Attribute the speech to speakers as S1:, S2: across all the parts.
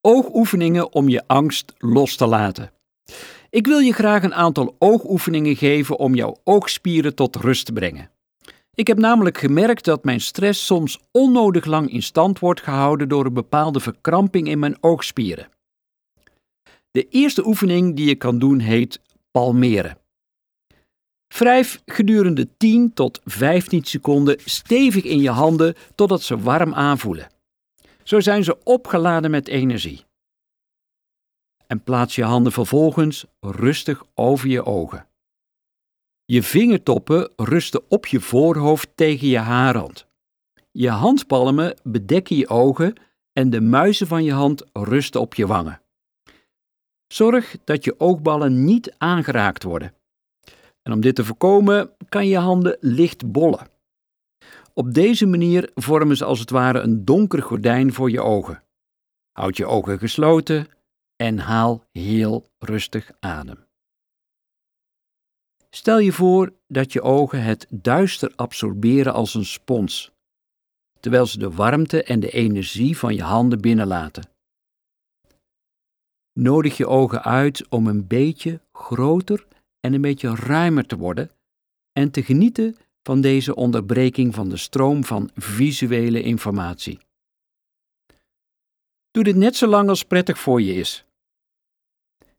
S1: Oogoefeningen om je angst los te laten. Ik wil je graag een aantal oogoefeningen geven om jouw oogspieren tot rust te brengen. Ik heb namelijk gemerkt dat mijn stress soms onnodig lang in stand wordt gehouden door een bepaalde verkramping in mijn oogspieren. De eerste oefening die je kan doen heet palmeren. Wrijf gedurende 10 tot 15 seconden stevig in je handen totdat ze warm aanvoelen. Zo zijn ze opgeladen met energie. En plaats je handen vervolgens rustig over je ogen. Je vingertoppen rusten op je voorhoofd tegen je haarrand. Je handpalmen bedekken je ogen en de muizen van je hand rusten op je wangen. Zorg dat je oogballen niet aangeraakt worden. En om dit te voorkomen kan je handen licht bollen. Op deze manier vormen ze als het ware een donker gordijn voor je ogen. Houd je ogen gesloten en haal heel rustig adem. Stel je voor dat je ogen het duister absorberen als een spons, terwijl ze de warmte en de energie van je handen binnenlaten. Nodig je ogen uit om een beetje groter en een beetje ruimer te worden en te genieten van deze onderbreking van de stroom van visuele informatie. Doe dit net zo lang als prettig voor je is.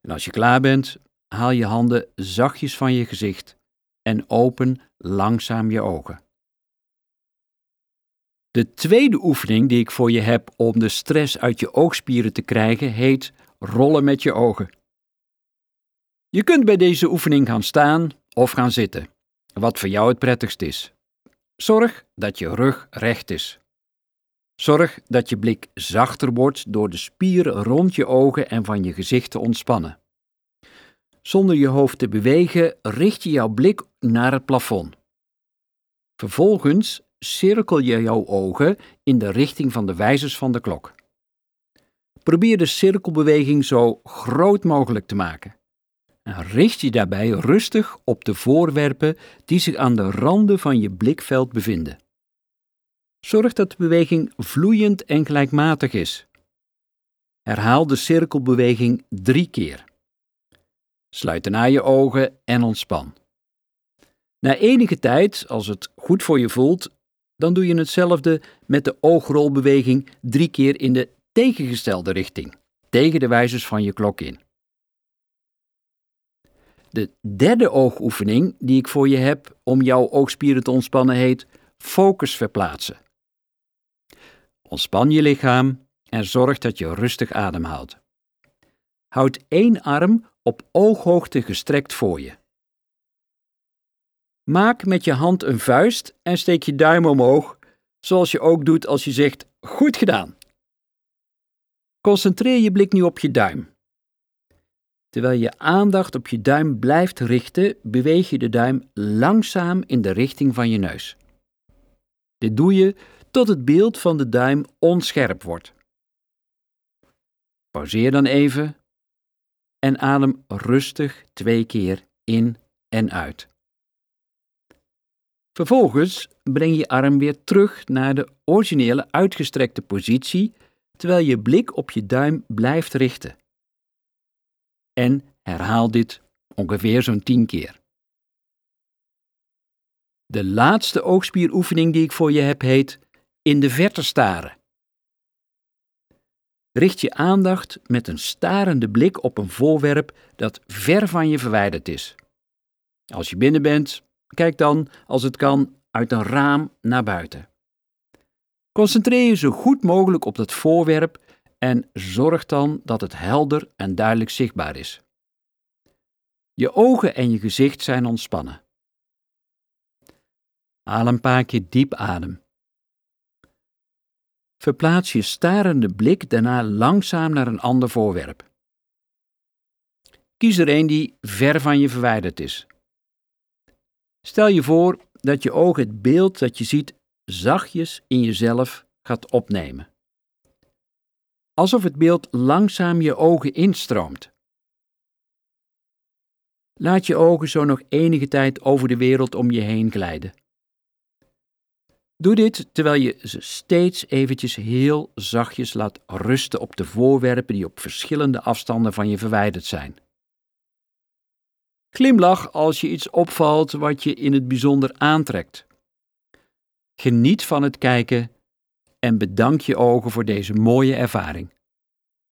S1: En als je klaar bent, haal je handen zachtjes van je gezicht en open langzaam je ogen. De tweede oefening die ik voor je heb om de stress uit je oogspieren te krijgen heet rollen met je ogen. Je kunt bij deze oefening gaan staan of gaan zitten, wat voor jou het prettigst is. Zorg dat je rug recht is. Zorg dat je blik zachter wordt door de spieren rond je ogen en van je gezicht te ontspannen. Zonder je hoofd te bewegen, richt je jouw blik naar het plafond. Vervolgens cirkel je jouw ogen in de richting van de wijzers van de klok. Probeer de cirkelbeweging zo groot mogelijk te maken. Richt je daarbij rustig op de voorwerpen die zich aan de randen van je blikveld bevinden. Zorg dat de beweging vloeiend en gelijkmatig is. Herhaal de cirkelbeweging drie keer. Sluit daarna je ogen en ontspan. Na enige tijd, als het goed voor je voelt, dan doe je hetzelfde met de oogrolbeweging drie keer in de tegengestelde richting, tegen de wijzers van je klok in. De derde oogoefening die ik voor je heb om jouw oogspieren te ontspannen heet focus verplaatsen. Ontspan je lichaam en zorg dat je rustig ademhaalt. Houd één arm op ooghoogte gestrekt voor je. Maak met je hand een vuist en steek je duim omhoog, zoals je ook doet als je zegt: Goed gedaan. Concentreer je blik nu op je duim. Terwijl je aandacht op je duim blijft richten, beweeg je de duim langzaam in de richting van je neus. Dit doe je tot het beeld van de duim onscherp wordt. Pauzeer dan even en adem rustig twee keer in en uit. Vervolgens breng je arm weer terug naar de originele uitgestrekte positie, terwijl je blik op je duim blijft richten. En herhaal dit ongeveer zo'n 10 keer. De laatste oogspieroefening die ik voor je heb heet in de verte staren. Richt je aandacht met een starende blik op een voorwerp dat ver van je verwijderd is. Als je binnen bent, kijk dan, als het kan, uit een raam naar buiten. Concentreer je zo goed mogelijk op dat voorwerp en zorg dan dat het helder en duidelijk zichtbaar is. Je ogen en je gezicht zijn ontspannen. Haal een paar keer diep adem. Verplaats je starende blik daarna langzaam naar een ander voorwerp. Kies er een die ver van je verwijderd is. Stel je voor dat je oog het beeld dat je ziet zachtjes in jezelf gaat opnemen. Alsof het beeld langzaam je ogen instroomt. Laat je ogen zo nog enige tijd over de wereld om je heen glijden. Doe dit terwijl je ze steeds eventjes heel zachtjes laat rusten op de voorwerpen die op verschillende afstanden van je verwijderd zijn. Glimlach als je iets opvalt wat je in het bijzonder aantrekt. Geniet van het kijken en bedank je ogen voor deze mooie ervaring.